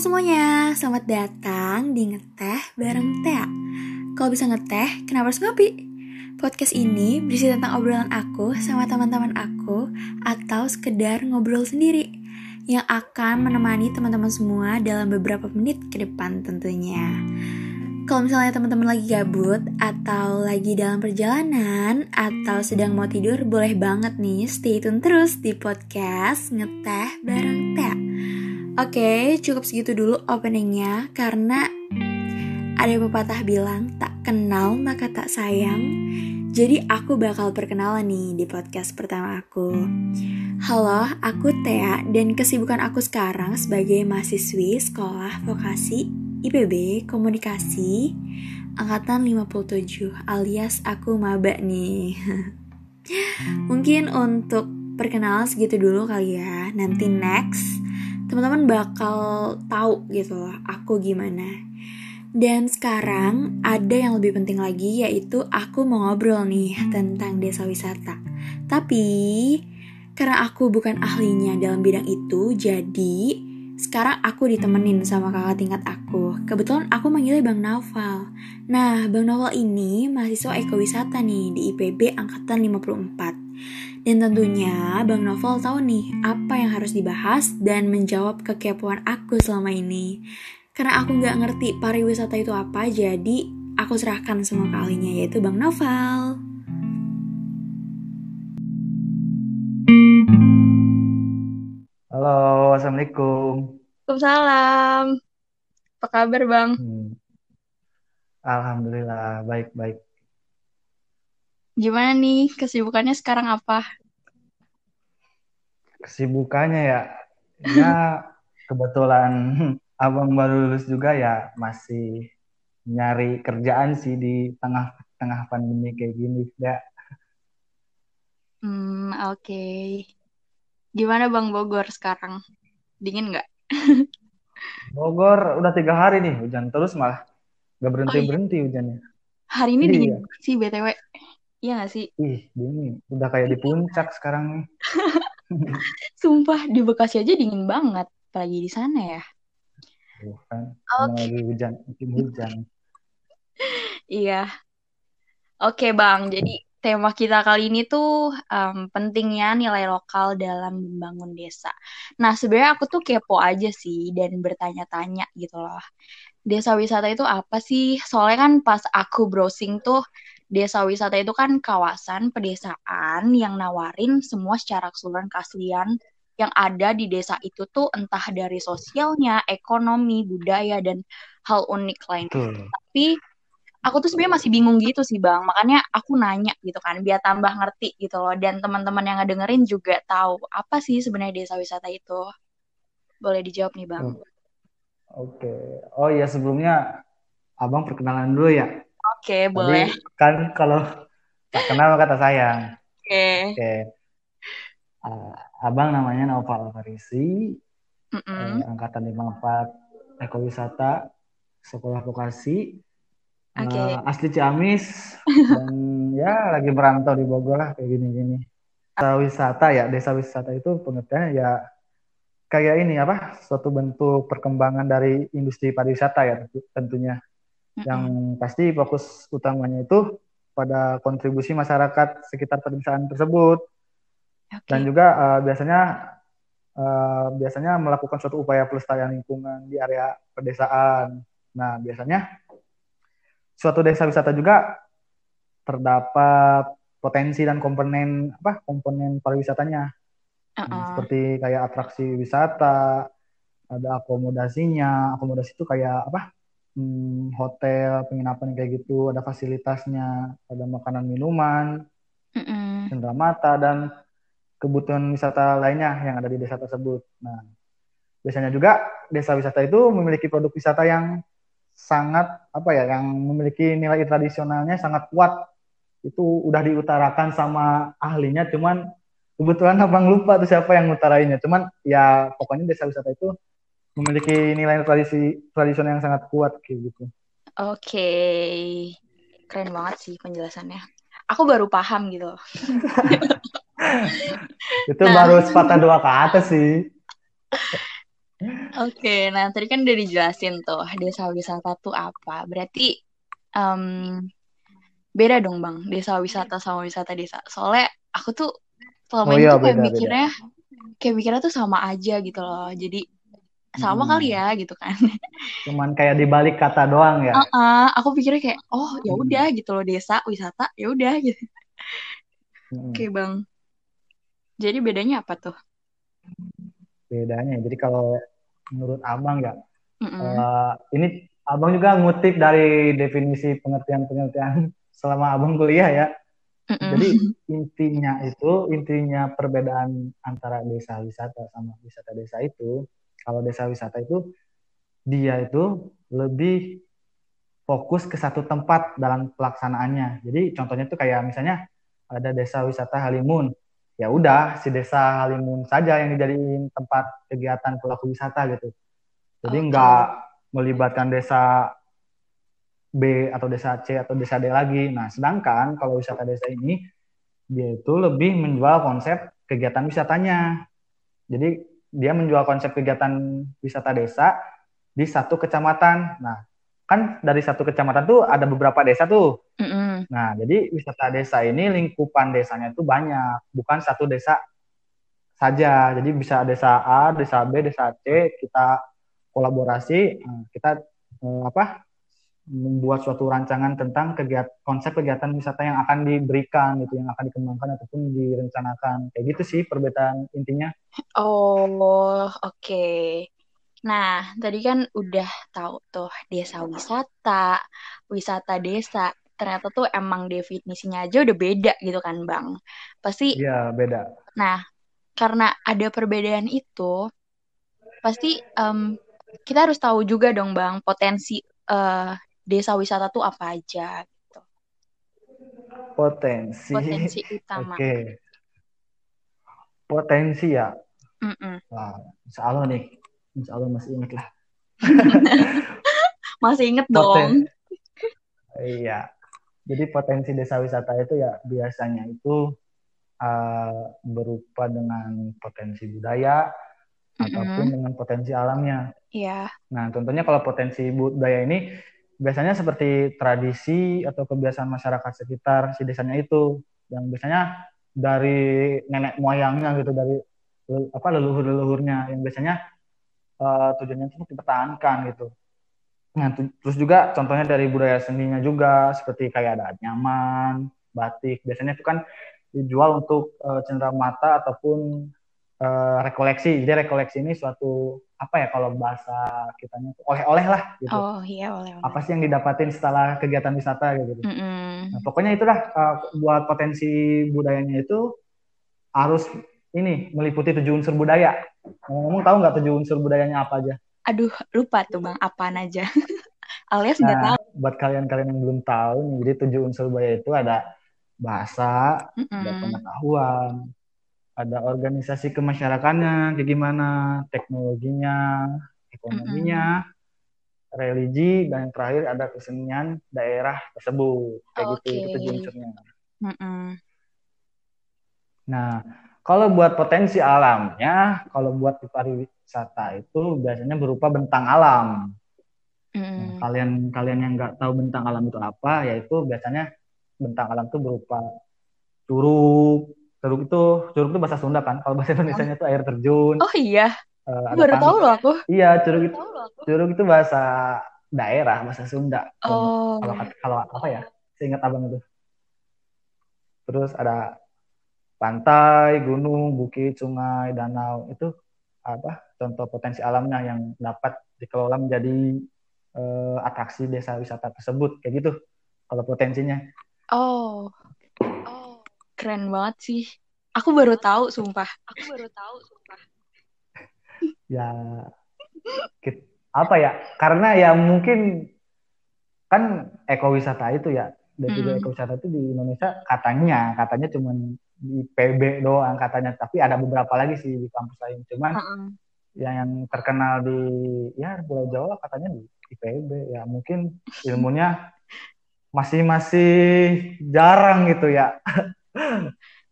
semuanya, selamat datang di Ngeteh bareng Tea. Kalau bisa ngeteh, kenapa harus ngopi? Podcast ini berisi tentang obrolan aku sama teman-teman aku atau sekedar ngobrol sendiri yang akan menemani teman-teman semua dalam beberapa menit ke depan tentunya. Kalau misalnya teman-teman lagi gabut atau lagi dalam perjalanan atau sedang mau tidur, boleh banget nih stay tune terus di podcast Ngeteh bareng Tea. Oke, cukup segitu dulu openingnya karena ada pepatah bilang tak kenal maka tak sayang. Jadi aku bakal perkenalan nih di podcast pertama aku. Halo, aku Tea dan kesibukan aku sekarang sebagai mahasiswi sekolah vokasi IPB Komunikasi angkatan 57 alias aku maba nih. Mungkin untuk perkenalan segitu dulu kali ya. Nanti next teman-teman bakal tahu gitu loh aku gimana. Dan sekarang ada yang lebih penting lagi yaitu aku mau ngobrol nih tentang desa wisata. Tapi karena aku bukan ahlinya dalam bidang itu, jadi sekarang aku ditemenin sama kakak tingkat aku. Kebetulan aku manggilnya Bang Naufal. Nah, Bang Naufal ini mahasiswa ekowisata nih di IPB angkatan 54. Dan tentunya Bang Novel tahu nih apa yang harus dibahas dan menjawab kekepoan aku selama ini. Karena aku nggak ngerti pariwisata itu apa, jadi aku serahkan semua kalinya yaitu Bang Novel. Halo, Assalamualaikum. Waalaikumsalam. Apa kabar Bang? Hmm. Alhamdulillah, baik-baik. Gimana nih kesibukannya sekarang apa? Kesibukannya ya, ya kebetulan abang baru lulus juga ya masih nyari kerjaan sih di tengah-tengah pandemi kayak gini ya. Hmm, oke. Okay. Gimana Bang Bogor sekarang? Dingin nggak? Bogor udah tiga hari nih hujan terus malah nggak berhenti berhenti oh, iya. hujannya. Hari ini iya. dingin sih btw. Iya gak sih? Ih, dingin. Udah kayak di puncak sekarang nih. Sumpah, di Bekasi aja dingin banget. Apalagi di sana ya. Bukan. Okay. lagi hujan, musim hujan. iya. Oke, Bang. Jadi tema kita kali ini tuh um, pentingnya nilai lokal dalam membangun desa. Nah, sebenarnya aku tuh kepo aja sih dan bertanya-tanya gitu loh. Desa wisata itu apa sih? Soalnya kan pas aku browsing tuh desa wisata itu kan kawasan pedesaan yang nawarin semua secara keseluruhan keaslian yang ada di desa itu tuh entah dari sosialnya, ekonomi, budaya dan hal unik lain. Hmm. Tapi aku tuh sebenarnya masih bingung gitu sih bang, makanya aku nanya gitu kan, biar tambah ngerti gitu loh. Dan teman-teman yang ngedengerin juga tahu apa sih sebenarnya desa wisata itu. Boleh dijawab nih bang. Hmm. Oke, okay. oh iya sebelumnya abang perkenalan dulu ya. Oke, okay, boleh. kan kalau tak kenal kata sayang. Oke. Okay. Oke. Okay. Uh, abang namanya Noval Farisi, mm -mm. Eh, angkatan 54 Ekowisata, Sekolah Vokasi. Okay. Uh, asli Ciamis dan ya lagi merantau di Bogor lah kayak gini-gini. Desa wisata ya, desa wisata itu pengertiannya ya kayak ini apa? Suatu bentuk perkembangan dari industri pariwisata ya tentunya yang pasti fokus utamanya itu pada kontribusi masyarakat sekitar pedesaan tersebut okay. dan juga uh, biasanya uh, biasanya melakukan suatu upaya pelestarian lingkungan di area pedesaan. Nah biasanya suatu desa wisata juga terdapat potensi dan komponen apa komponen pariwisatanya uh -uh. Nah, seperti kayak atraksi wisata ada akomodasinya akomodasi itu kayak apa hmm, hotel penginapan kayak gitu ada fasilitasnya. Ada makanan minuman mm mata dan kebutuhan wisata lainnya yang ada di desa tersebut. Nah biasanya juga desa wisata itu memiliki produk wisata yang sangat apa ya yang memiliki nilai tradisionalnya sangat kuat. Itu udah diutarakan sama ahlinya cuman kebetulan abang lupa tuh siapa yang ngutarainnya. Cuman ya pokoknya desa wisata itu memiliki nilai tradisi tradisional yang sangat kuat kayak gitu. Oke, okay. keren banget sih penjelasannya. Aku baru paham gitu. itu nah. baru sepatah dua kata sih. Oke, nah tadi kan udah dijelasin tuh desa wisata tuh apa. Berarti um, beda dong bang, desa wisata sama wisata desa. Soalnya aku tuh selama oh, ini iya, tuh kayak beda, mikirnya, beda. kayak mikirnya tuh sama aja gitu loh. Jadi sama hmm. kali ya gitu kan. Cuman kayak dibalik kata doang ya. Uh -uh, aku pikirnya kayak oh ya hmm. udah hmm. gitu loh desa wisata ya udah gitu. Hmm. Oke bang. Jadi bedanya apa tuh? Bedanya, jadi kalau menurut abang ya, mm -mm. Uh, ini abang juga ngutip dari definisi pengertian-pengertian selama abang kuliah ya. Mm -mm. Jadi intinya itu, intinya perbedaan antara desa wisata sama wisata desa itu, kalau desa wisata itu dia itu lebih fokus ke satu tempat dalam pelaksanaannya. Jadi contohnya itu kayak misalnya ada desa wisata Halimun ya udah si desa Halimun saja yang dijadiin tempat kegiatan pelaku wisata gitu. Jadi okay. nggak melibatkan desa B atau desa C atau desa D lagi. Nah, sedangkan kalau wisata desa ini dia itu lebih menjual konsep kegiatan wisatanya. Jadi dia menjual konsep kegiatan wisata desa di satu kecamatan. Nah, kan dari satu kecamatan tuh ada beberapa desa tuh. Mm-hmm. Nah, jadi wisata desa ini lingkupan desanya itu banyak, bukan satu desa saja. Jadi bisa desa A, desa B, desa C, kita kolaborasi, nah, kita eh, apa? Membuat suatu rancangan tentang kegiatan konsep kegiatan wisata yang akan diberikan gitu, yang akan dikembangkan ataupun direncanakan. Kayak gitu sih perbedaan intinya. Oh, oke. Okay. Nah, tadi kan udah tahu tuh desa wisata, wisata desa. Ternyata tuh emang definisinya aja udah beda gitu kan, Bang. Pasti Iya, beda. Nah, karena ada perbedaan itu, pasti um, kita harus tahu juga dong, Bang, potensi uh, desa wisata tuh apa aja gitu. Potensi. Potensi utama. Oke. Okay. Potensi ya. Mm -mm. Wah, insya Allah nih Insya Allah masih inget lah. masih inget dong. iya. Jadi potensi desa wisata itu ya biasanya itu uh, berupa dengan potensi budaya ataupun dengan potensi alamnya. Iya. Nah, contohnya kalau potensi budaya ini biasanya seperti tradisi atau kebiasaan masyarakat sekitar si desanya itu yang biasanya dari nenek moyangnya gitu dari apa leluhur-leluhurnya yang biasanya uh, tujuannya itu dipertahankan gitu. Nah, terus juga contohnya dari budaya seninya juga seperti kayak ada nyaman, batik. Biasanya itu kan dijual untuk uh, cendera mata ataupun uh, rekoleksi. Jadi rekoleksi ini suatu apa ya kalau bahasa kitanya oleh-oleh lah gitu. Oh iya oleh-oleh. Apa sih yang didapatin setelah kegiatan wisata gitu. Mm -hmm. Nah, pokoknya itulah uh, buat potensi budayanya itu harus ini meliputi tujuh unsur budaya. Ngomong-ngomong tahu nggak tujuh unsur budayanya apa aja? Aduh, lupa tuh bang, apaan aja. Alias nggak nah, tahu. Buat kalian-kalian yang belum tahu nih, jadi tujuh unsur budaya itu ada bahasa, mm -mm. ada pengetahuan, ada organisasi kemasyarakatnya, kayak gimana, teknologinya, ekonominya, mm -mm. religi, dan yang terakhir ada kesenian daerah tersebut. Kayak okay. gitu, itu unsurnya. Mm. Nah, kalau buat potensi alamnya, kalau buat di pariwisata itu biasanya berupa bentang alam. Mm. Nah, kalian kalian yang nggak tahu bentang alam itu apa, yaitu biasanya bentang alam itu berupa curug. Curug itu curug itu bahasa Sunda kan. Kalau bahasa Indonesia itu air terjun. Oh iya. Uh, baru tahu loh aku. Iya, curug itu curug itu bahasa daerah, bahasa Sunda. Oh. Kalau kalau apa ya? Seingat abang itu. Terus ada pantai, gunung, bukit, sungai, danau itu apa contoh potensi alamnya yang dapat dikelola menjadi uh, atraksi desa wisata tersebut kayak gitu kalau potensinya. Oh, keren banget sih. Aku baru tahu, sumpah. Aku baru tahu, sumpah. ya, apa ya? Karena ya mungkin kan ekowisata itu ya, dan juga hmm. ekowisata itu di Indonesia katanya, katanya cuman di PB doang katanya tapi ada beberapa lagi sih di kampus lain cuman uh -uh. yang yang terkenal di ya Pulau Jawa katanya di IPB ya mungkin ilmunya masih masih jarang gitu ya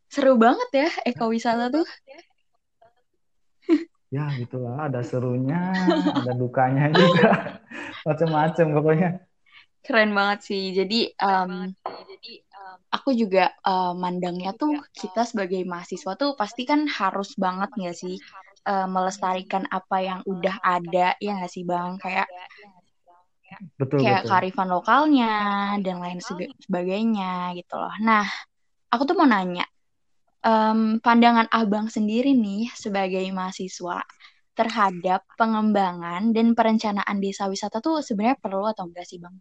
seru banget ya ekowisata tuh. Ya gitulah. Ada serunya ada dukanya juga. Macam-macam pokoknya. Keren banget sih. Jadi um, aku juga uh, mandangnya tuh kita sebagai mahasiswa tuh pasti kan harus banget nggak sih uh, melestarikan apa yang udah ada ya nggak sih bang? Kayak betul, kayak betul. kearifan lokalnya dan lain sebagainya gitu loh. Nah aku tuh mau nanya um, pandangan abang sendiri nih sebagai mahasiswa terhadap pengembangan dan perencanaan desa wisata tuh sebenarnya perlu atau enggak sih bang?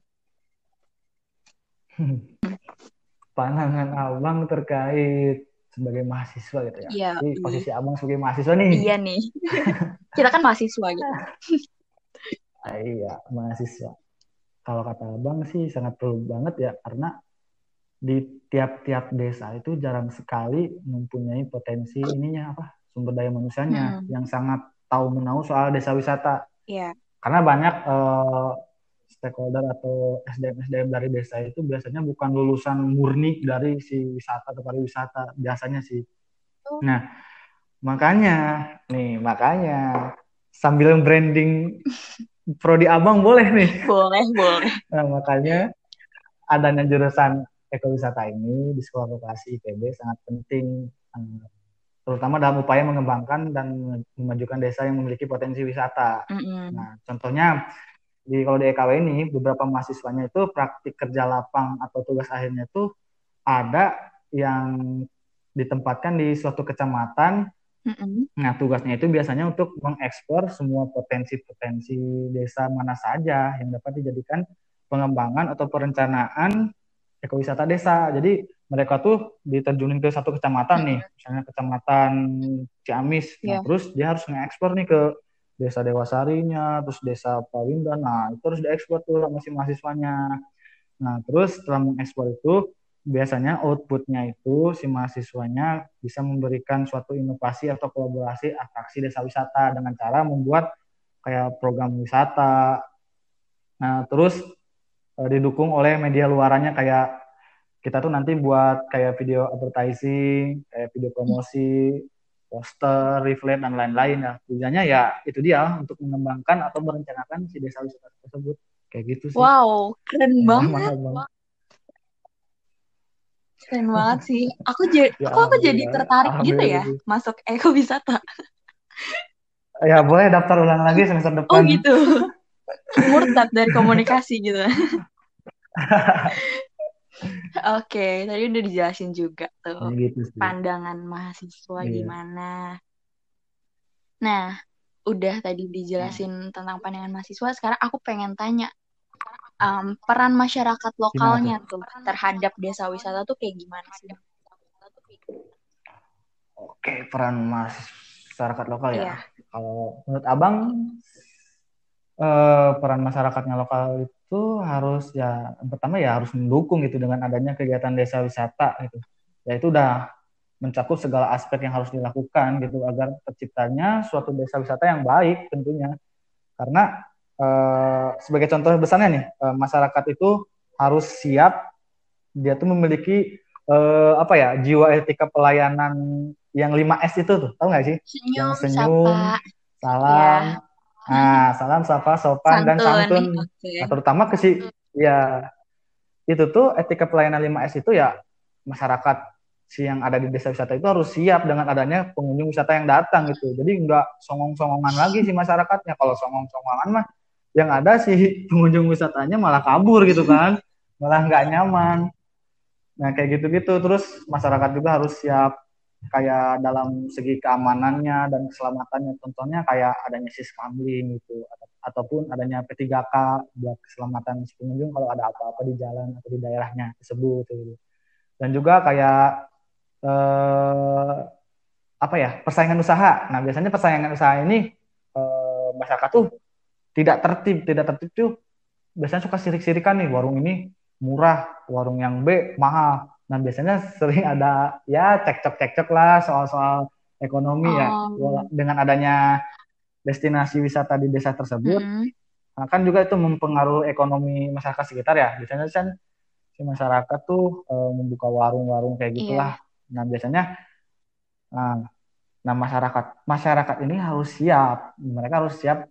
Pandangan abang terkait sebagai mahasiswa gitu ya. Iya. Jadi posisi abang sebagai mahasiswa nih. Iya nih. Kita kan mahasiswa gitu. ah, iya mahasiswa. Kalau kata abang sih sangat perlu banget ya karena di tiap-tiap desa itu jarang sekali mempunyai potensi ininya apa sumber daya manusianya hmm. yang sangat tahu menahu soal desa wisata. Iya. Yeah. Karena banyak uh, stakeholder atau SDM SDM dari desa itu biasanya bukan lulusan murni dari si wisata atau pariwisata biasanya sih. Oh. Nah makanya nih makanya sambil branding prodi abang boleh nih. Boleh boleh. Nah makanya adanya jurusan ekowisata ini di sekolah vokasi IPB sangat penting eh, terutama dalam upaya mengembangkan dan memajukan desa yang memiliki potensi wisata. Mm -hmm. Nah, contohnya di kalau di EKW ini beberapa mahasiswanya itu praktik kerja lapang atau tugas akhirnya itu ada yang ditempatkan di suatu kecamatan. Mm -hmm. Nah, tugasnya itu biasanya untuk mengekspor semua potensi-potensi desa mana saja yang dapat dijadikan pengembangan atau perencanaan ekowisata desa. Jadi mereka tuh diterjunin ke satu kecamatan nih, misalnya kecamatan Ciamis. Yeah. Nah, iya. terus dia harus ngekspor nih ke desa Dewasarinya, terus desa Pawindan. Nah, itu harus diekspor tuh sama si mahasiswanya. Nah, terus setelah mengekspor itu biasanya outputnya itu si mahasiswanya bisa memberikan suatu inovasi atau kolaborasi atraksi desa wisata dengan cara membuat kayak program wisata. Nah, terus uh, didukung oleh media luarannya kayak kita tuh nanti buat kayak video advertising, kayak video promosi, poster, leaflet dan lain-lain ya. Tujuannya ya itu dia untuk mengembangkan atau merencanakan si desa wisata tersebut. Kayak gitu sih. Wow, keren ya, banget. banget. Keren banget sih. Aku jadi ya, kok aku jadi tertarik gitu ya masuk ekowisata. Ya, boleh daftar ulang lagi semester depan. Oh gitu murtad dari komunikasi gitu. Oke, tadi udah dijelasin juga tuh gitu pandangan mahasiswa yeah. gimana. Nah, udah tadi dijelasin hmm. tentang pandangan mahasiswa. Sekarang aku pengen tanya um, peran masyarakat lokalnya tuh terhadap desa wisata tuh kayak gimana sih? Oke, peran masyarakat lokal ya. Yeah. Kalau menurut abang uh, peran masyarakatnya lokal itu harus ya pertama ya harus mendukung gitu dengan adanya kegiatan desa wisata gitu. Ya itu udah mencakup segala aspek yang harus dilakukan gitu agar terciptanya suatu desa wisata yang baik tentunya. Karena uh, sebagai contoh besarnya nih uh, masyarakat itu harus siap dia tuh memiliki uh, apa ya jiwa etika pelayanan yang 5S itu tuh tahu nggak sih? Senyum, yang senyum, sapa. salam, ya Nah, salam sapa sopan santun. dan santun. Okay. Nah, terutama ke si ya itu tuh etika pelayanan 5S itu ya masyarakat si yang ada di desa wisata itu harus siap dengan adanya pengunjung wisata yang datang gitu. Jadi nggak songong-songongan lagi si masyarakatnya. Kalau songong-songongan mah yang ada si pengunjung wisatanya malah kabur gitu kan. malah nggak nyaman. Nah, kayak gitu-gitu. Terus masyarakat juga harus siap kayak dalam segi keamanannya dan keselamatannya contohnya kayak adanya siskamling gitu ataupun adanya P3K buat keselamatan pengunjung kalau ada apa-apa di jalan atau di daerahnya tersebut gitu. Dan juga kayak eh, apa ya persaingan usaha. Nah biasanya persaingan usaha ini eh, masyarakat tuh tidak tertib, tidak tertib tuh biasanya suka sirik-sirikan nih warung ini murah, warung yang B mahal. Nah biasanya sering ada ya cekcok-cekcok lah soal-soal ekonomi ya. oh. ya dengan adanya destinasi wisata di desa tersebut. Mm. Nah, kan juga itu mempengaruhi ekonomi masyarakat sekitar ya. Biasanya kan si masyarakat tuh e, membuka warung-warung kayak iya. gitulah. Yeah. Nah biasanya nah, Nah masyarakat masyarakat ini harus siap, mereka harus siap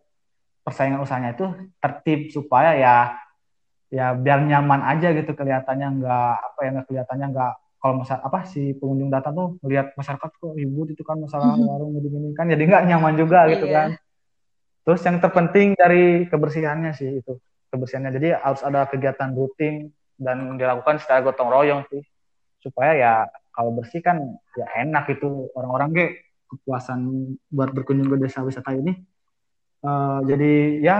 persaingan usahanya itu tertib supaya ya ya biar nyaman aja gitu kelihatannya nggak apa ya nggak kelihatannya nggak kalau masa apa si pengunjung datang tuh melihat masyarakat kok ribut itu kan masalah mm-hmm. warung gini gini kan jadi nggak nyaman juga oh, gitu iya. kan terus yang terpenting dari kebersihannya sih itu kebersihannya jadi harus ada kegiatan rutin dan dilakukan secara gotong royong sih supaya ya kalau bersih kan ya enak itu orang-orang ge kepuasan buat berkunjung ke desa wisata ini uh, jadi ya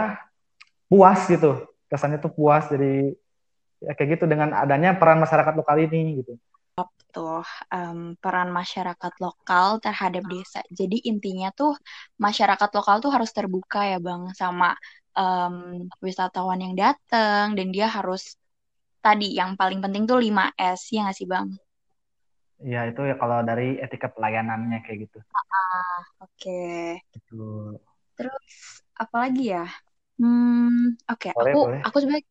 puas gitu kesannya tuh puas jadi ya kayak gitu dengan adanya peran masyarakat lokal ini gitu tuh um, peran masyarakat lokal terhadap desa. Jadi intinya tuh masyarakat lokal tuh harus terbuka ya bang sama um, wisatawan yang datang dan dia harus tadi yang paling penting tuh 5 S ya nggak sih bang? Iya itu ya kalau dari etika pelayanannya kayak gitu. Ah oke. Okay. Gitu. Terus apa lagi ya? Hmm oke okay. aku boleh. aku sebenarnya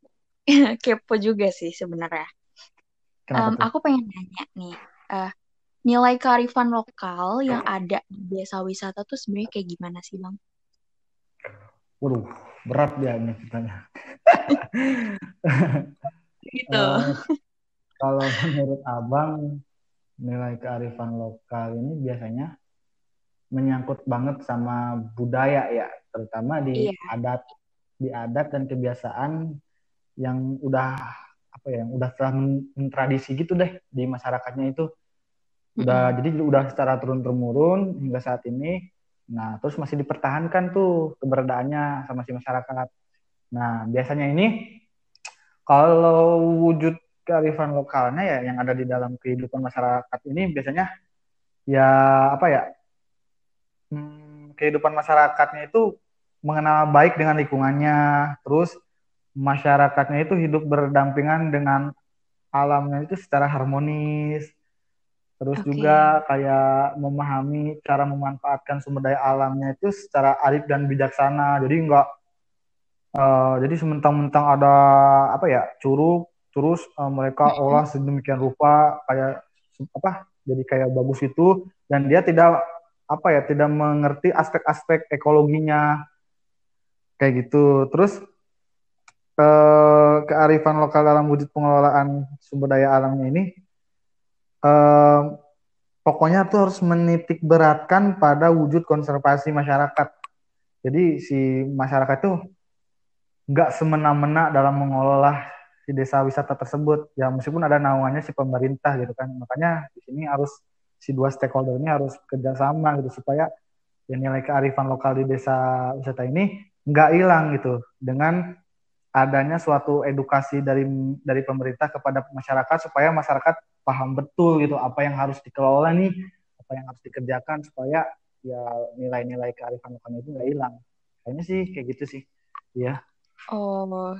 kepo juga sih sebenarnya. Um, aku pengen nanya nih, uh, nilai kearifan lokal yang ada di desa wisata tuh sebenarnya kayak gimana sih, Bang? Waduh, berat ya ini ceritanya. gitu. Uh, kalau menurut Abang, nilai kearifan lokal ini biasanya menyangkut banget sama budaya ya, terutama di iya. adat, di adat dan kebiasaan yang udah apa ya udah telah mentradisi gitu deh di masyarakatnya itu. Udah mm -hmm. jadi udah secara turun temurun hingga saat ini. Nah terus masih dipertahankan tuh keberadaannya sama si masyarakat. Nah biasanya ini kalau wujud kearifan lokalnya ya yang ada di dalam kehidupan masyarakat ini biasanya ya apa ya hmm, kehidupan masyarakatnya itu mengenal baik dengan lingkungannya terus masyarakatnya itu hidup berdampingan dengan alamnya itu secara harmonis. Terus okay. juga kayak memahami cara memanfaatkan sumber daya alamnya itu secara arif dan bijaksana. Jadi enggak uh, jadi sementang-mentang ada apa ya curug terus uh, mereka olah sedemikian rupa kayak apa jadi kayak bagus itu dan dia tidak apa ya tidak mengerti aspek-aspek ekologinya kayak gitu terus uh, kearifan lokal dalam wujud pengelolaan sumber daya alamnya ini uh, pokoknya tuh harus menitik beratkan pada wujud konservasi masyarakat. Jadi si masyarakat tuh nggak semena-mena dalam mengelola si desa wisata tersebut. Ya meskipun ada naungannya si pemerintah gitu kan. Makanya di sini harus si dua stakeholder ini harus kerjasama gitu supaya ya nilai kearifan lokal di desa wisata ini nggak hilang gitu. Dengan adanya suatu edukasi dari dari pemerintah kepada masyarakat supaya masyarakat paham betul gitu apa yang harus dikelola nih apa yang harus dikerjakan supaya ya nilai-nilai kearifan lokal itu nggak hilang. Kayaknya sih kayak gitu sih. Ya oh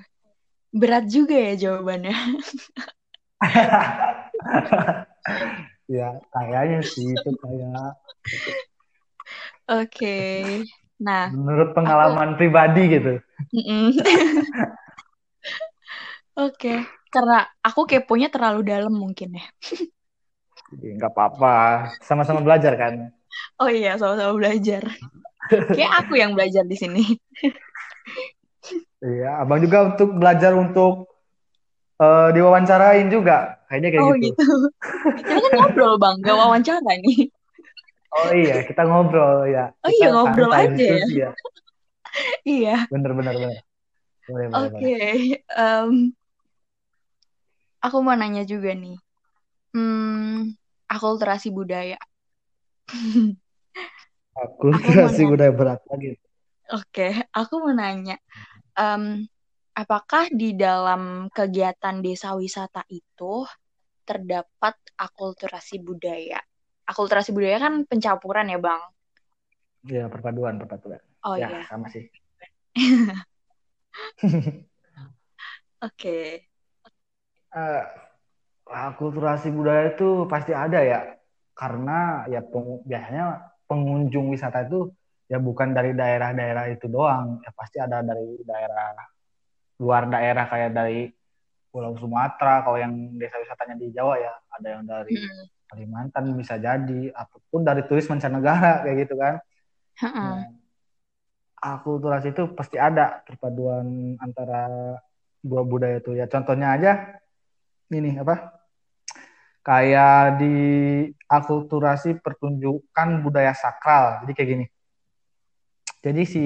berat juga ya jawabannya. Ya kayaknya sih itu kayak. Oke. okay. Nah menurut pengalaman aku... pribadi gitu Oke, karena aku keponya terlalu dalam mungkin ya. Jadi nggak apa-apa, sama-sama belajar kan? Oh iya, sama-sama belajar. Kayak aku yang belajar di sini. iya, abang juga untuk belajar untuk uh, diwawancarain juga, kayaknya kayak oh, gitu. gitu. Kita kan ngobrol bang, gak wawancara nih. Oh iya, kita ngobrol ya. Oh iya, ngobrol aja ya. ya. iya. Bener bener bener. Oke, okay. um, aku mau nanya juga nih. Hmm, akulturasi budaya. akulturasi budaya berat lagi. Oke, okay, aku mau nanya. Um, apakah di dalam kegiatan desa wisata itu terdapat akulturasi budaya? Akulturasi budaya kan pencampuran ya, Bang? Iya, perpaduan, perpaduan. Oh ya, iya. sama sih. Oke. okay uh, akulturasi budaya itu pasti ada ya karena ya peng, biasanya pengunjung wisata itu ya bukan dari daerah-daerah itu doang ya pasti ada dari daerah luar daerah kayak dari Pulau Sumatera kalau yang desa wisatanya di Jawa ya ada yang dari hmm. Kalimantan bisa jadi ataupun dari turis mancanegara kayak gitu kan. Uh -uh. Nah, akulturasi itu pasti ada perpaduan antara dua budaya itu ya. Contohnya aja ini apa? Kayak di akulturasi pertunjukan budaya sakral. Jadi kayak gini. Jadi si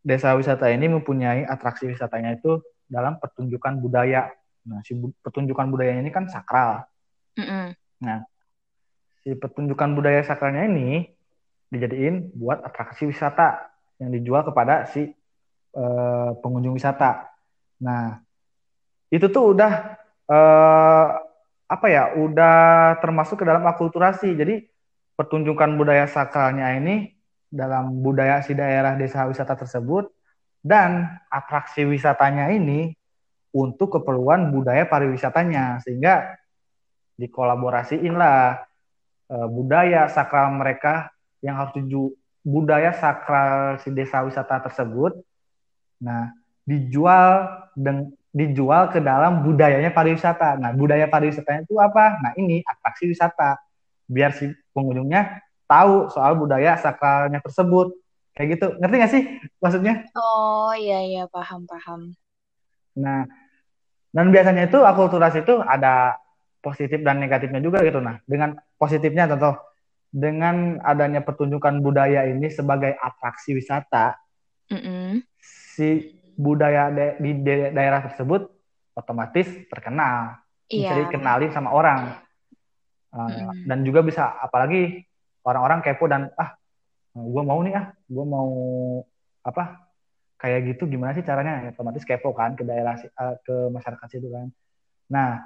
desa wisata ini mempunyai atraksi wisatanya itu dalam pertunjukan budaya. Nah, si pertunjukan budaya ini kan sakral. Mm. Nah, si pertunjukan budaya sakralnya ini dijadiin buat atraksi wisata yang dijual kepada si uh, pengunjung wisata. Nah, itu tuh udah uh, apa ya? Udah termasuk ke dalam akulturasi. Jadi pertunjukan budaya sakralnya ini dalam budaya si daerah desa wisata tersebut dan atraksi wisatanya ini untuk keperluan budaya pariwisatanya sehingga dikolaborasiin lah e, budaya sakral mereka yang harus dijual budaya sakral si desa wisata tersebut nah dijual dan dijual ke dalam budayanya pariwisata. Nah, budaya pariwisatanya itu apa? Nah, ini atraksi wisata. Biar si pengunjungnya tahu soal budaya sakralnya tersebut. Kayak gitu. Ngerti gak sih maksudnya? Oh iya iya paham paham. Nah, dan biasanya itu akulturasi itu ada positif dan negatifnya juga gitu. Nah, dengan positifnya contoh dengan adanya pertunjukan budaya ini sebagai atraksi wisata, mm -hmm. si budaya de di de daerah tersebut otomatis terkenal, iya. bisa dikenalin sama orang, uh, mm -hmm. dan juga bisa apalagi orang-orang kepo dan ah gue mau nih ah gue mau apa kayak gitu gimana sih caranya ya, otomatis kepo kan ke daerah uh, ke masyarakat situ kan nah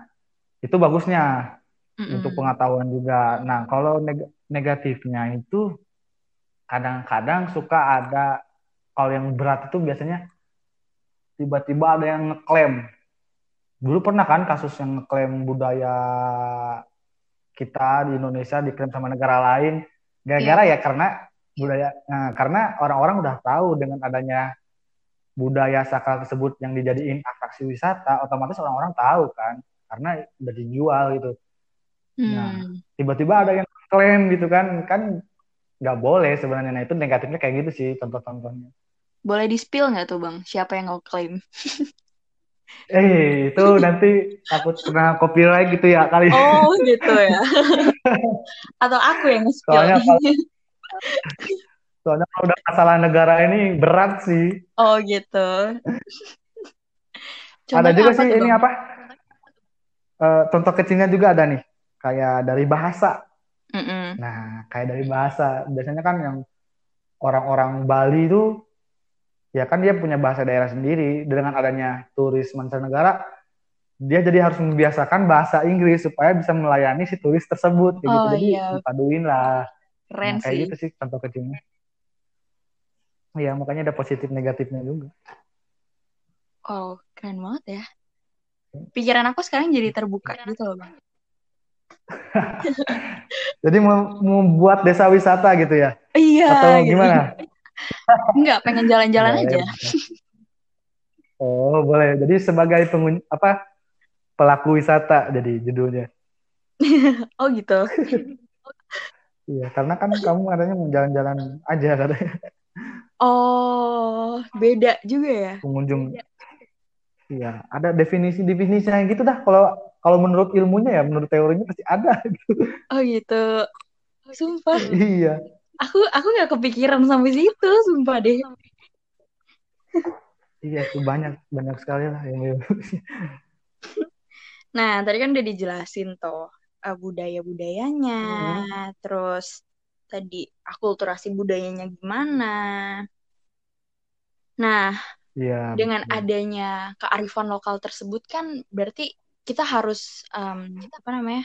itu bagusnya mm-hmm. untuk pengetahuan juga nah kalau neg- negatifnya itu kadang-kadang suka ada kalau yang berat itu biasanya tiba-tiba ada yang ngeklaim dulu pernah kan kasus yang ngeklaim budaya kita di Indonesia diklaim sama negara lain gara-gara yeah. ya karena budaya nah, karena orang-orang udah tahu dengan adanya budaya sakral tersebut yang dijadiin atraksi wisata otomatis orang-orang tahu kan karena udah dijual gitu nah, hmm. nah tiba-tiba ada yang klaim gitu kan kan nggak boleh sebenarnya nah itu negatifnya kayak gitu sih contoh-contohnya boleh di spill nggak tuh bang siapa yang ngeklaim Eh, itu nanti takut kena copyright gitu ya kali. Oh, gitu ya. Atau aku yang nge Soalnya kalau, soalnya kalau udah masalah negara ini berat sih. Oh, gitu. ada juga sih ini apa? Uh, contoh kecilnya juga ada nih, kayak dari bahasa. Mm -mm. Nah, kayak dari bahasa. Biasanya kan yang orang-orang Bali itu ya kan dia punya bahasa daerah sendiri dengan adanya turis mancanegara dia jadi harus membiasakan bahasa Inggris supaya bisa melayani si turis tersebut gitu. oh, jadi iya. dipaduin lah Keren nah, kayak sih. gitu sih contoh kecilnya ya makanya ada positif negatifnya juga oh keren banget ya pikiran aku sekarang jadi terbuka gitu loh bang jadi membuat desa wisata gitu ya iya atau gitu. gimana Enggak, pengen jalan-jalan aja. Oh, boleh. Jadi sebagai pengun apa pelaku wisata jadi judulnya. oh gitu. iya, karena kan kamu katanya mau jalan-jalan aja katanya. Oh, beda juga ya. Pengunjung. Iya, ada definisi-definisi yang gitu dah. Kalau kalau menurut ilmunya ya, menurut teorinya pasti ada. Gitu. Oh gitu. Sumpah. iya aku aku nggak kepikiran sampai situ sumpah deh iya itu banyak banyak sekali lah yang nah tadi kan udah dijelasin tuh uh, budaya budayanya hmm. terus tadi akulturasi budayanya gimana nah ya, dengan betul. adanya kearifan lokal tersebut kan berarti kita harus um, apa namanya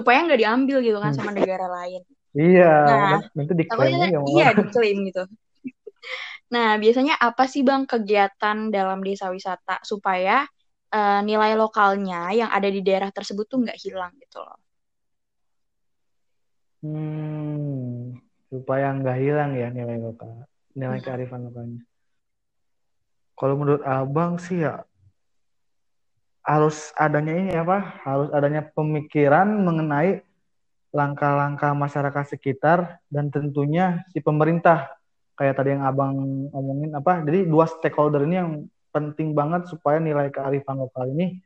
supaya nggak diambil gitu kan hmm. sama negara lain Iya, nah, nanti diklaim ya. Iya, diklaim gitu. Nah, biasanya apa sih Bang kegiatan dalam desa wisata supaya uh, nilai lokalnya yang ada di daerah tersebut tuh nggak hilang gitu loh? Hmm, supaya nggak hilang ya nilai lokal, nilai hmm. kearifan lokalnya. Kalau menurut Abang sih ya harus adanya ini apa? Harus adanya pemikiran mengenai langkah-langkah masyarakat sekitar dan tentunya si pemerintah. Kayak tadi yang abang ngomongin apa? Jadi dua stakeholder ini yang penting banget supaya nilai kearifan lokal ini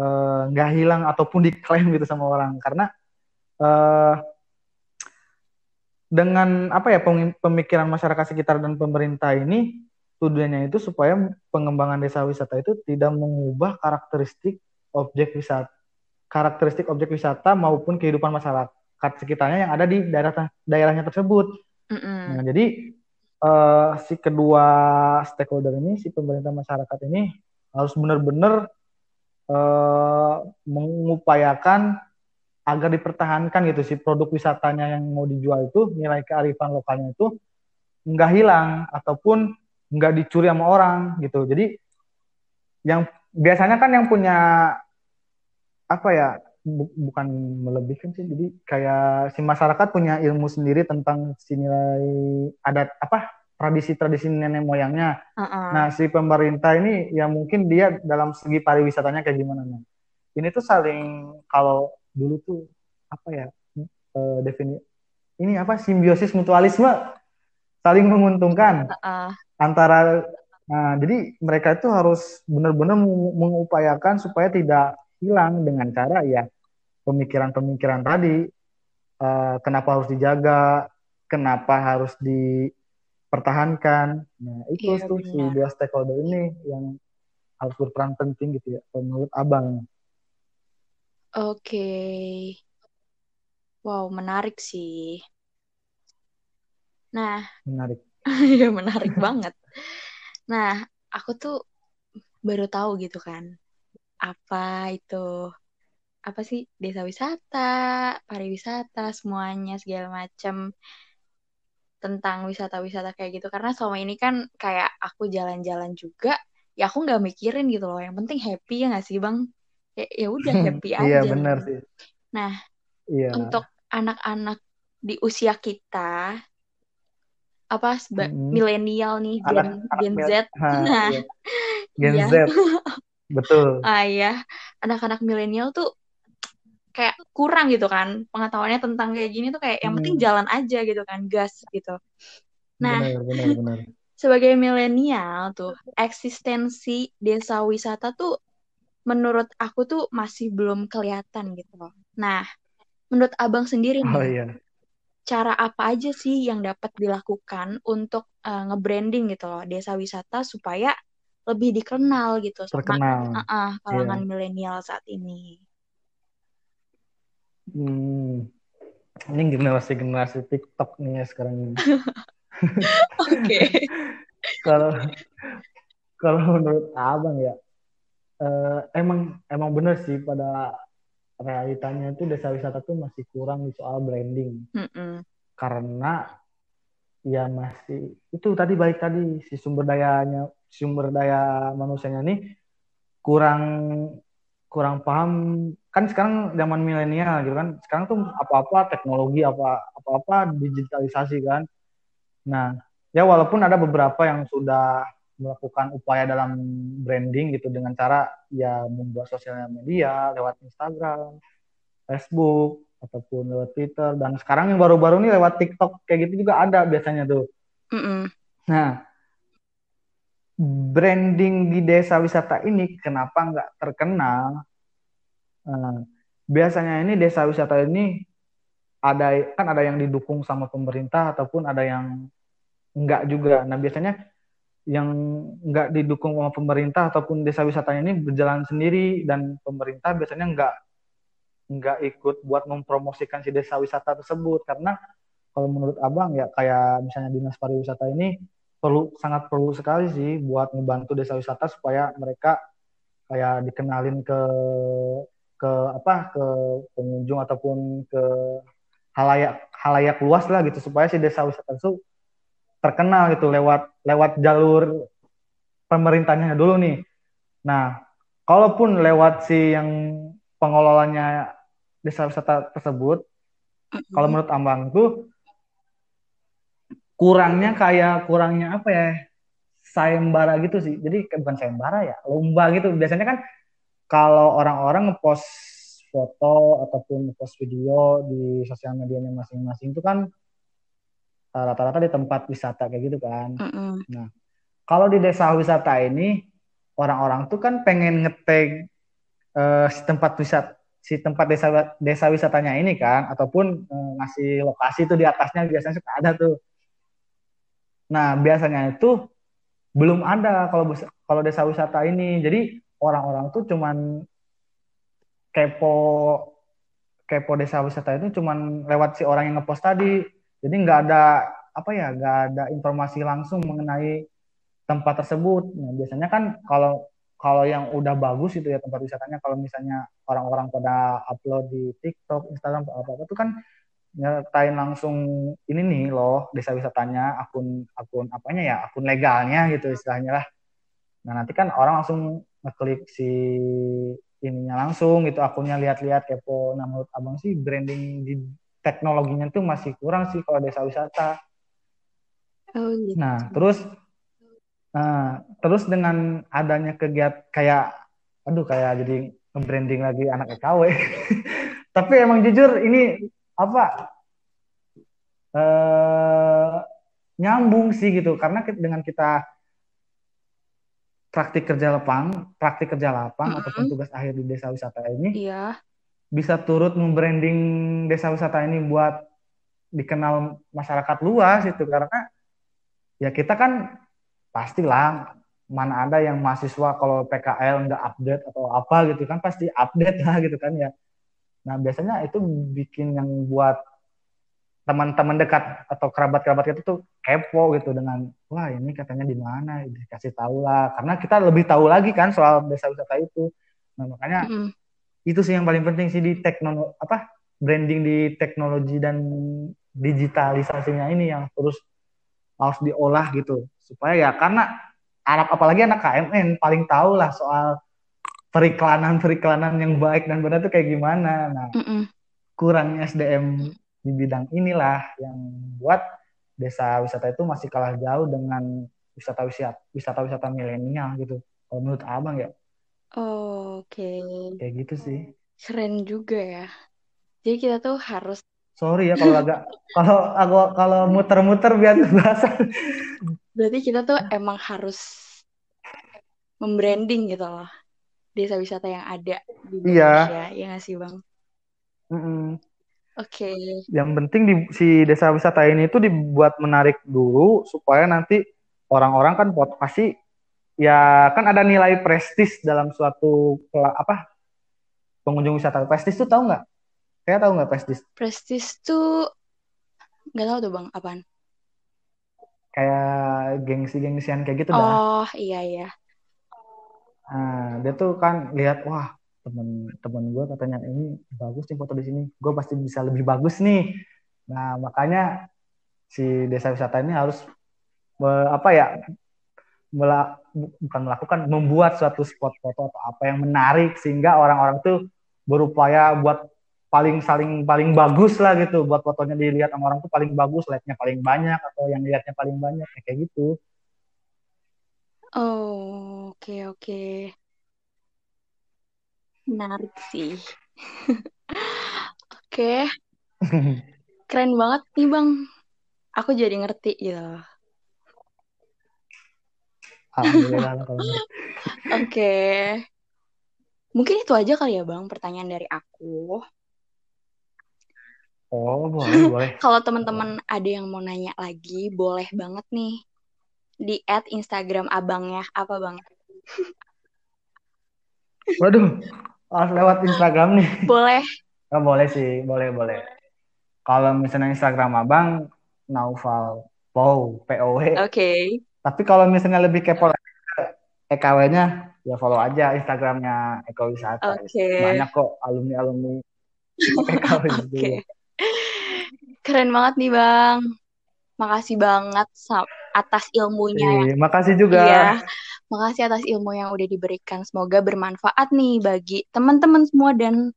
eh, nggak uh, hilang ataupun diklaim gitu sama orang. Karena uh, dengan apa ya pemikiran masyarakat sekitar dan pemerintah ini tujuannya itu supaya pengembangan desa wisata itu tidak mengubah karakteristik objek wisata karakteristik objek wisata maupun kehidupan masyarakat sekitarnya yang ada di daerah daerahnya tersebut. Mm -hmm. Nah, jadi uh, si kedua stakeholder ini, si pemerintah masyarakat ini harus benar-benar uh, mengupayakan agar dipertahankan gitu si produk wisatanya yang mau dijual itu nilai kearifan lokalnya itu nggak hilang ataupun nggak dicuri sama orang gitu. Jadi yang biasanya kan yang punya apa ya bu, bukan melebihkan sih jadi kayak si masyarakat punya ilmu sendiri tentang si nilai adat apa tradisi-tradisi nenek moyangnya. Uh-uh. Nah si pemerintah ini ya mungkin dia dalam segi pariwisatanya kayak gimana nih? Ini tuh saling kalau dulu tuh apa ya uh, defini ini apa simbiosis mutualisme saling menguntungkan uh-uh. Antara Nah, jadi mereka itu harus benar-benar mengupayakan supaya tidak hilang dengan cara ya pemikiran-pemikiran tadi uh, kenapa harus dijaga, kenapa harus dipertahankan. Nah itu iya, tuh si dua stakeholder ini yang harus berperan penting gitu ya menurut abang. Oke, okay. wow menarik sih. Nah, menarik. Iya menarik banget. Nah, aku tuh baru tahu gitu kan apa itu apa sih desa wisata, pariwisata, semuanya segala macam tentang wisata-wisata kayak gitu. Karena selama ini kan kayak aku jalan-jalan juga ya aku nggak mikirin gitu loh. Yang penting happy ya nggak sih bang? Ya ya udah happy iya, aja. iya benar sih. Nah iya. untuk anak-anak di usia kita apa mm -hmm. milenial nih Gen, Gen Z ha, nah iya. Gen iya. Z Betul. Ah ya, anak-anak milenial tuh kayak kurang gitu kan pengetahuannya tentang kayak gini tuh kayak yang penting jalan aja gitu kan, gas gitu. Nah, benar, benar, benar. sebagai milenial tuh eksistensi desa wisata tuh menurut aku tuh masih belum kelihatan gitu loh. Nah, menurut abang sendiri nih, oh, iya. Cara apa aja sih yang dapat dilakukan untuk uh, nge-branding gitu loh desa wisata supaya lebih dikenal gitu terkenal sama uh, uh, kalangan yeah. milenial saat ini. Hmm. Ini generasi generasi TikTok nih ya sekarang ini. Oke. Kalau kalau menurut abang ya, uh, emang emang bener sih pada realitanya itu desa wisata tuh masih kurang di soal branding. Mm -mm. Karena ya masih itu tadi baik tadi si sumber dayanya sumber daya manusianya ini kurang kurang paham kan sekarang zaman milenial gitu kan sekarang tuh apa-apa teknologi apa apa-apa digitalisasi kan nah ya walaupun ada beberapa yang sudah melakukan upaya dalam branding gitu dengan cara ya membuat sosial media lewat Instagram, Facebook ataupun lewat Twitter dan sekarang yang baru-baru ini lewat TikTok kayak gitu juga ada biasanya tuh. Mm -mm. Nah branding di desa wisata ini kenapa nggak terkenal? Uh, biasanya ini desa wisata ini ada kan ada yang didukung sama pemerintah ataupun ada yang enggak juga. Nah biasanya yang enggak didukung sama pemerintah ataupun desa wisatanya ini berjalan sendiri dan pemerintah biasanya enggak enggak ikut buat mempromosikan si desa wisata tersebut. Karena kalau menurut abang ya kayak misalnya dinas pariwisata ini perlu sangat perlu sekali sih buat membantu desa wisata supaya mereka kayak dikenalin ke ke apa ke pengunjung ataupun ke halayak halayak luas lah gitu. Supaya si desa wisata itu terkenal gitu lewat lewat jalur pemerintahnya dulu nih. Nah, kalaupun lewat si yang pengelolanya desa wisata tersebut, kalau menurut Ambang tuh kurangnya kayak kurangnya apa ya sayembara gitu sih. Jadi bukan sayembara ya lomba gitu. Biasanya kan kalau orang-orang ngepost foto ataupun ngepost video di sosial medianya masing-masing itu kan rata-rata di tempat wisata kayak gitu kan. Mm -mm. Nah, kalau di desa wisata ini orang-orang tuh kan pengen ngetag uh, si tempat wisata si tempat desa desa wisatanya ini kan ataupun uh, ngasih lokasi itu di atasnya biasanya suka ada tuh. Nah, biasanya itu belum ada kalau kalau desa wisata ini. Jadi orang-orang tuh cuman kepo kepo desa wisata itu cuman lewat si orang yang ngepost tadi. Jadi nggak ada apa ya, nggak ada informasi langsung mengenai tempat tersebut. Nah, biasanya kan kalau kalau yang udah bagus itu ya tempat wisatanya kalau misalnya orang-orang pada upload di TikTok, Instagram atau apa-apa itu kan nyertain langsung ini nih loh desa wisatanya akun akun apanya ya akun legalnya gitu istilahnya lah nah nanti kan orang langsung ngeklik si ininya langsung gitu akunnya lihat-lihat kepo nah menurut abang sih branding di teknologinya tuh masih kurang sih kalau desa wisata oh, gitu. nah terus Nah, terus dengan adanya kegiatan kayak, aduh kayak jadi nge-branding lagi anak EKW. Tapi emang jujur ini apa eh, nyambung sih gitu karena dengan kita praktik kerja lapang, praktik kerja lapang mm -hmm. ataupun tugas akhir di desa wisata ini, iya. Bisa turut membranding desa wisata ini buat dikenal masyarakat luas itu karena ya kita kan pastilah mana ada yang mahasiswa kalau PKL nggak update atau apa gitu kan pasti update lah gitu kan ya. Nah biasanya itu bikin yang buat teman-teman dekat atau kerabat-kerabat itu tuh kepo gitu dengan wah ini katanya di mana dikasih tahu lah karena kita lebih tahu lagi kan soal desa wisata itu nah makanya mm. Itu sih yang paling penting sih di teknologi apa branding di teknologi dan digitalisasinya ini yang terus harus diolah gitu. Supaya ya karena anak apalagi anak KMN paling tahu lah soal periklanan periklanan yang baik dan benar itu kayak gimana. Nah mm -mm. kurangnya SDM di bidang inilah yang buat desa wisata itu masih kalah jauh dengan wisata wisata wisata wisata milenial gitu. Kalau menurut abang ya oke okay. kayak gitu sih keren juga ya jadi kita tuh harus sorry ya kalau agak kalau aku kalau muter-muter biar bahasa berarti kita tuh emang harus membranding gitu loh desa wisata yang ada di iya. Indonesia iya. ya nggak sih bang mm -mm. oke okay. yang penting di si desa wisata ini itu dibuat menarik dulu supaya nanti orang-orang kan pasti ya kan ada nilai prestis dalam suatu apa pengunjung wisata prestis tuh tahu nggak saya tahu nggak prestis? Prestis tuh nggak tahu tuh bang, apaan? Kayak gengsi-gengsian kayak gitu dah. Oh iya iya. Nah, dia tuh kan lihat wah temen-temen gue katanya ini bagus nih foto di sini, gue pasti bisa lebih bagus nih. Nah makanya si desa wisata ini harus apa ya bukan melakukan membuat suatu spot foto atau apa yang menarik sehingga orang-orang tuh berupaya buat paling saling paling bagus lah gitu buat fotonya dilihat sama orang tuh paling bagus like-nya paling banyak atau yang lihatnya paling banyak kayak gitu. Oh, oke okay, oke. Okay. Menarik sih. oke. okay. Keren banget nih, Bang. Aku jadi ngerti gitu. Alhamdulillah Oke. Okay. Mungkin itu aja kali ya, Bang, pertanyaan dari aku. Oh, boleh, boleh. Kalau teman-teman ada yang mau nanya lagi, boleh banget nih di add Instagram abangnya apa bang? Waduh, harus lewat Instagram nih. Boleh. Oh, boleh sih, boleh, boleh. Kalau misalnya Instagram abang, Naufal Pow, P O W. Oke. Okay. Tapi kalau misalnya lebih kepo EKW-nya, ya follow aja Instagramnya Eko Wisata. Oke. Okay. Banyak kok alumni-alumni EKW Oke. Okay. Keren banget nih Bang. Makasih banget atas ilmunya. Iya, makasih juga. Iya. Makasih atas ilmu yang udah diberikan. Semoga bermanfaat nih bagi teman-teman semua dan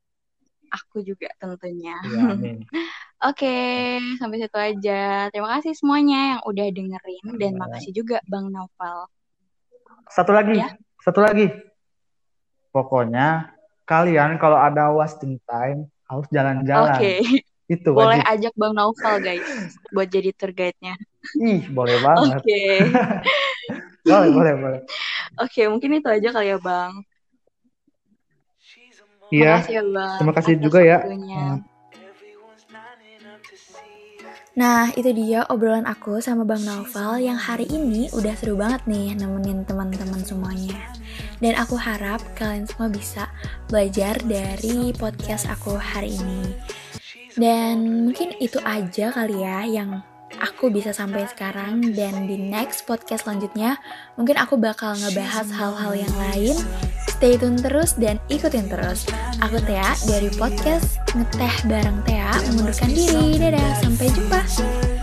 aku juga tentunya. Iya, amin. Oke, sampai situ aja. Terima kasih semuanya yang udah dengerin dan ya. makasih juga Bang Novel. Satu lagi, ya? satu lagi. pokoknya kalian kalau ada wasting time harus jalan-jalan. Oke. Okay. Itu boleh wajib. ajak Bang Naufal guys buat jadi tour guide-nya. Ih, boleh banget. Oke. Okay. boleh, boleh, boleh. Oke, okay, mungkin itu aja kali ya, Bang. Iya. ya, Bang. Terima kasih juga ya. Nah, itu dia obrolan aku sama Bang Naufal yang hari ini udah seru banget nih nemenin teman-teman semuanya. Dan aku harap kalian semua bisa belajar dari podcast aku hari ini. Dan mungkin itu aja kali ya yang aku bisa sampai sekarang dan di next podcast selanjutnya mungkin aku bakal ngebahas hal-hal yang lain Stay tune terus dan ikutin terus. Aku Tea dari podcast Ngeteh Bareng Tea mengundurkan diri. Dadah, sampai jumpa.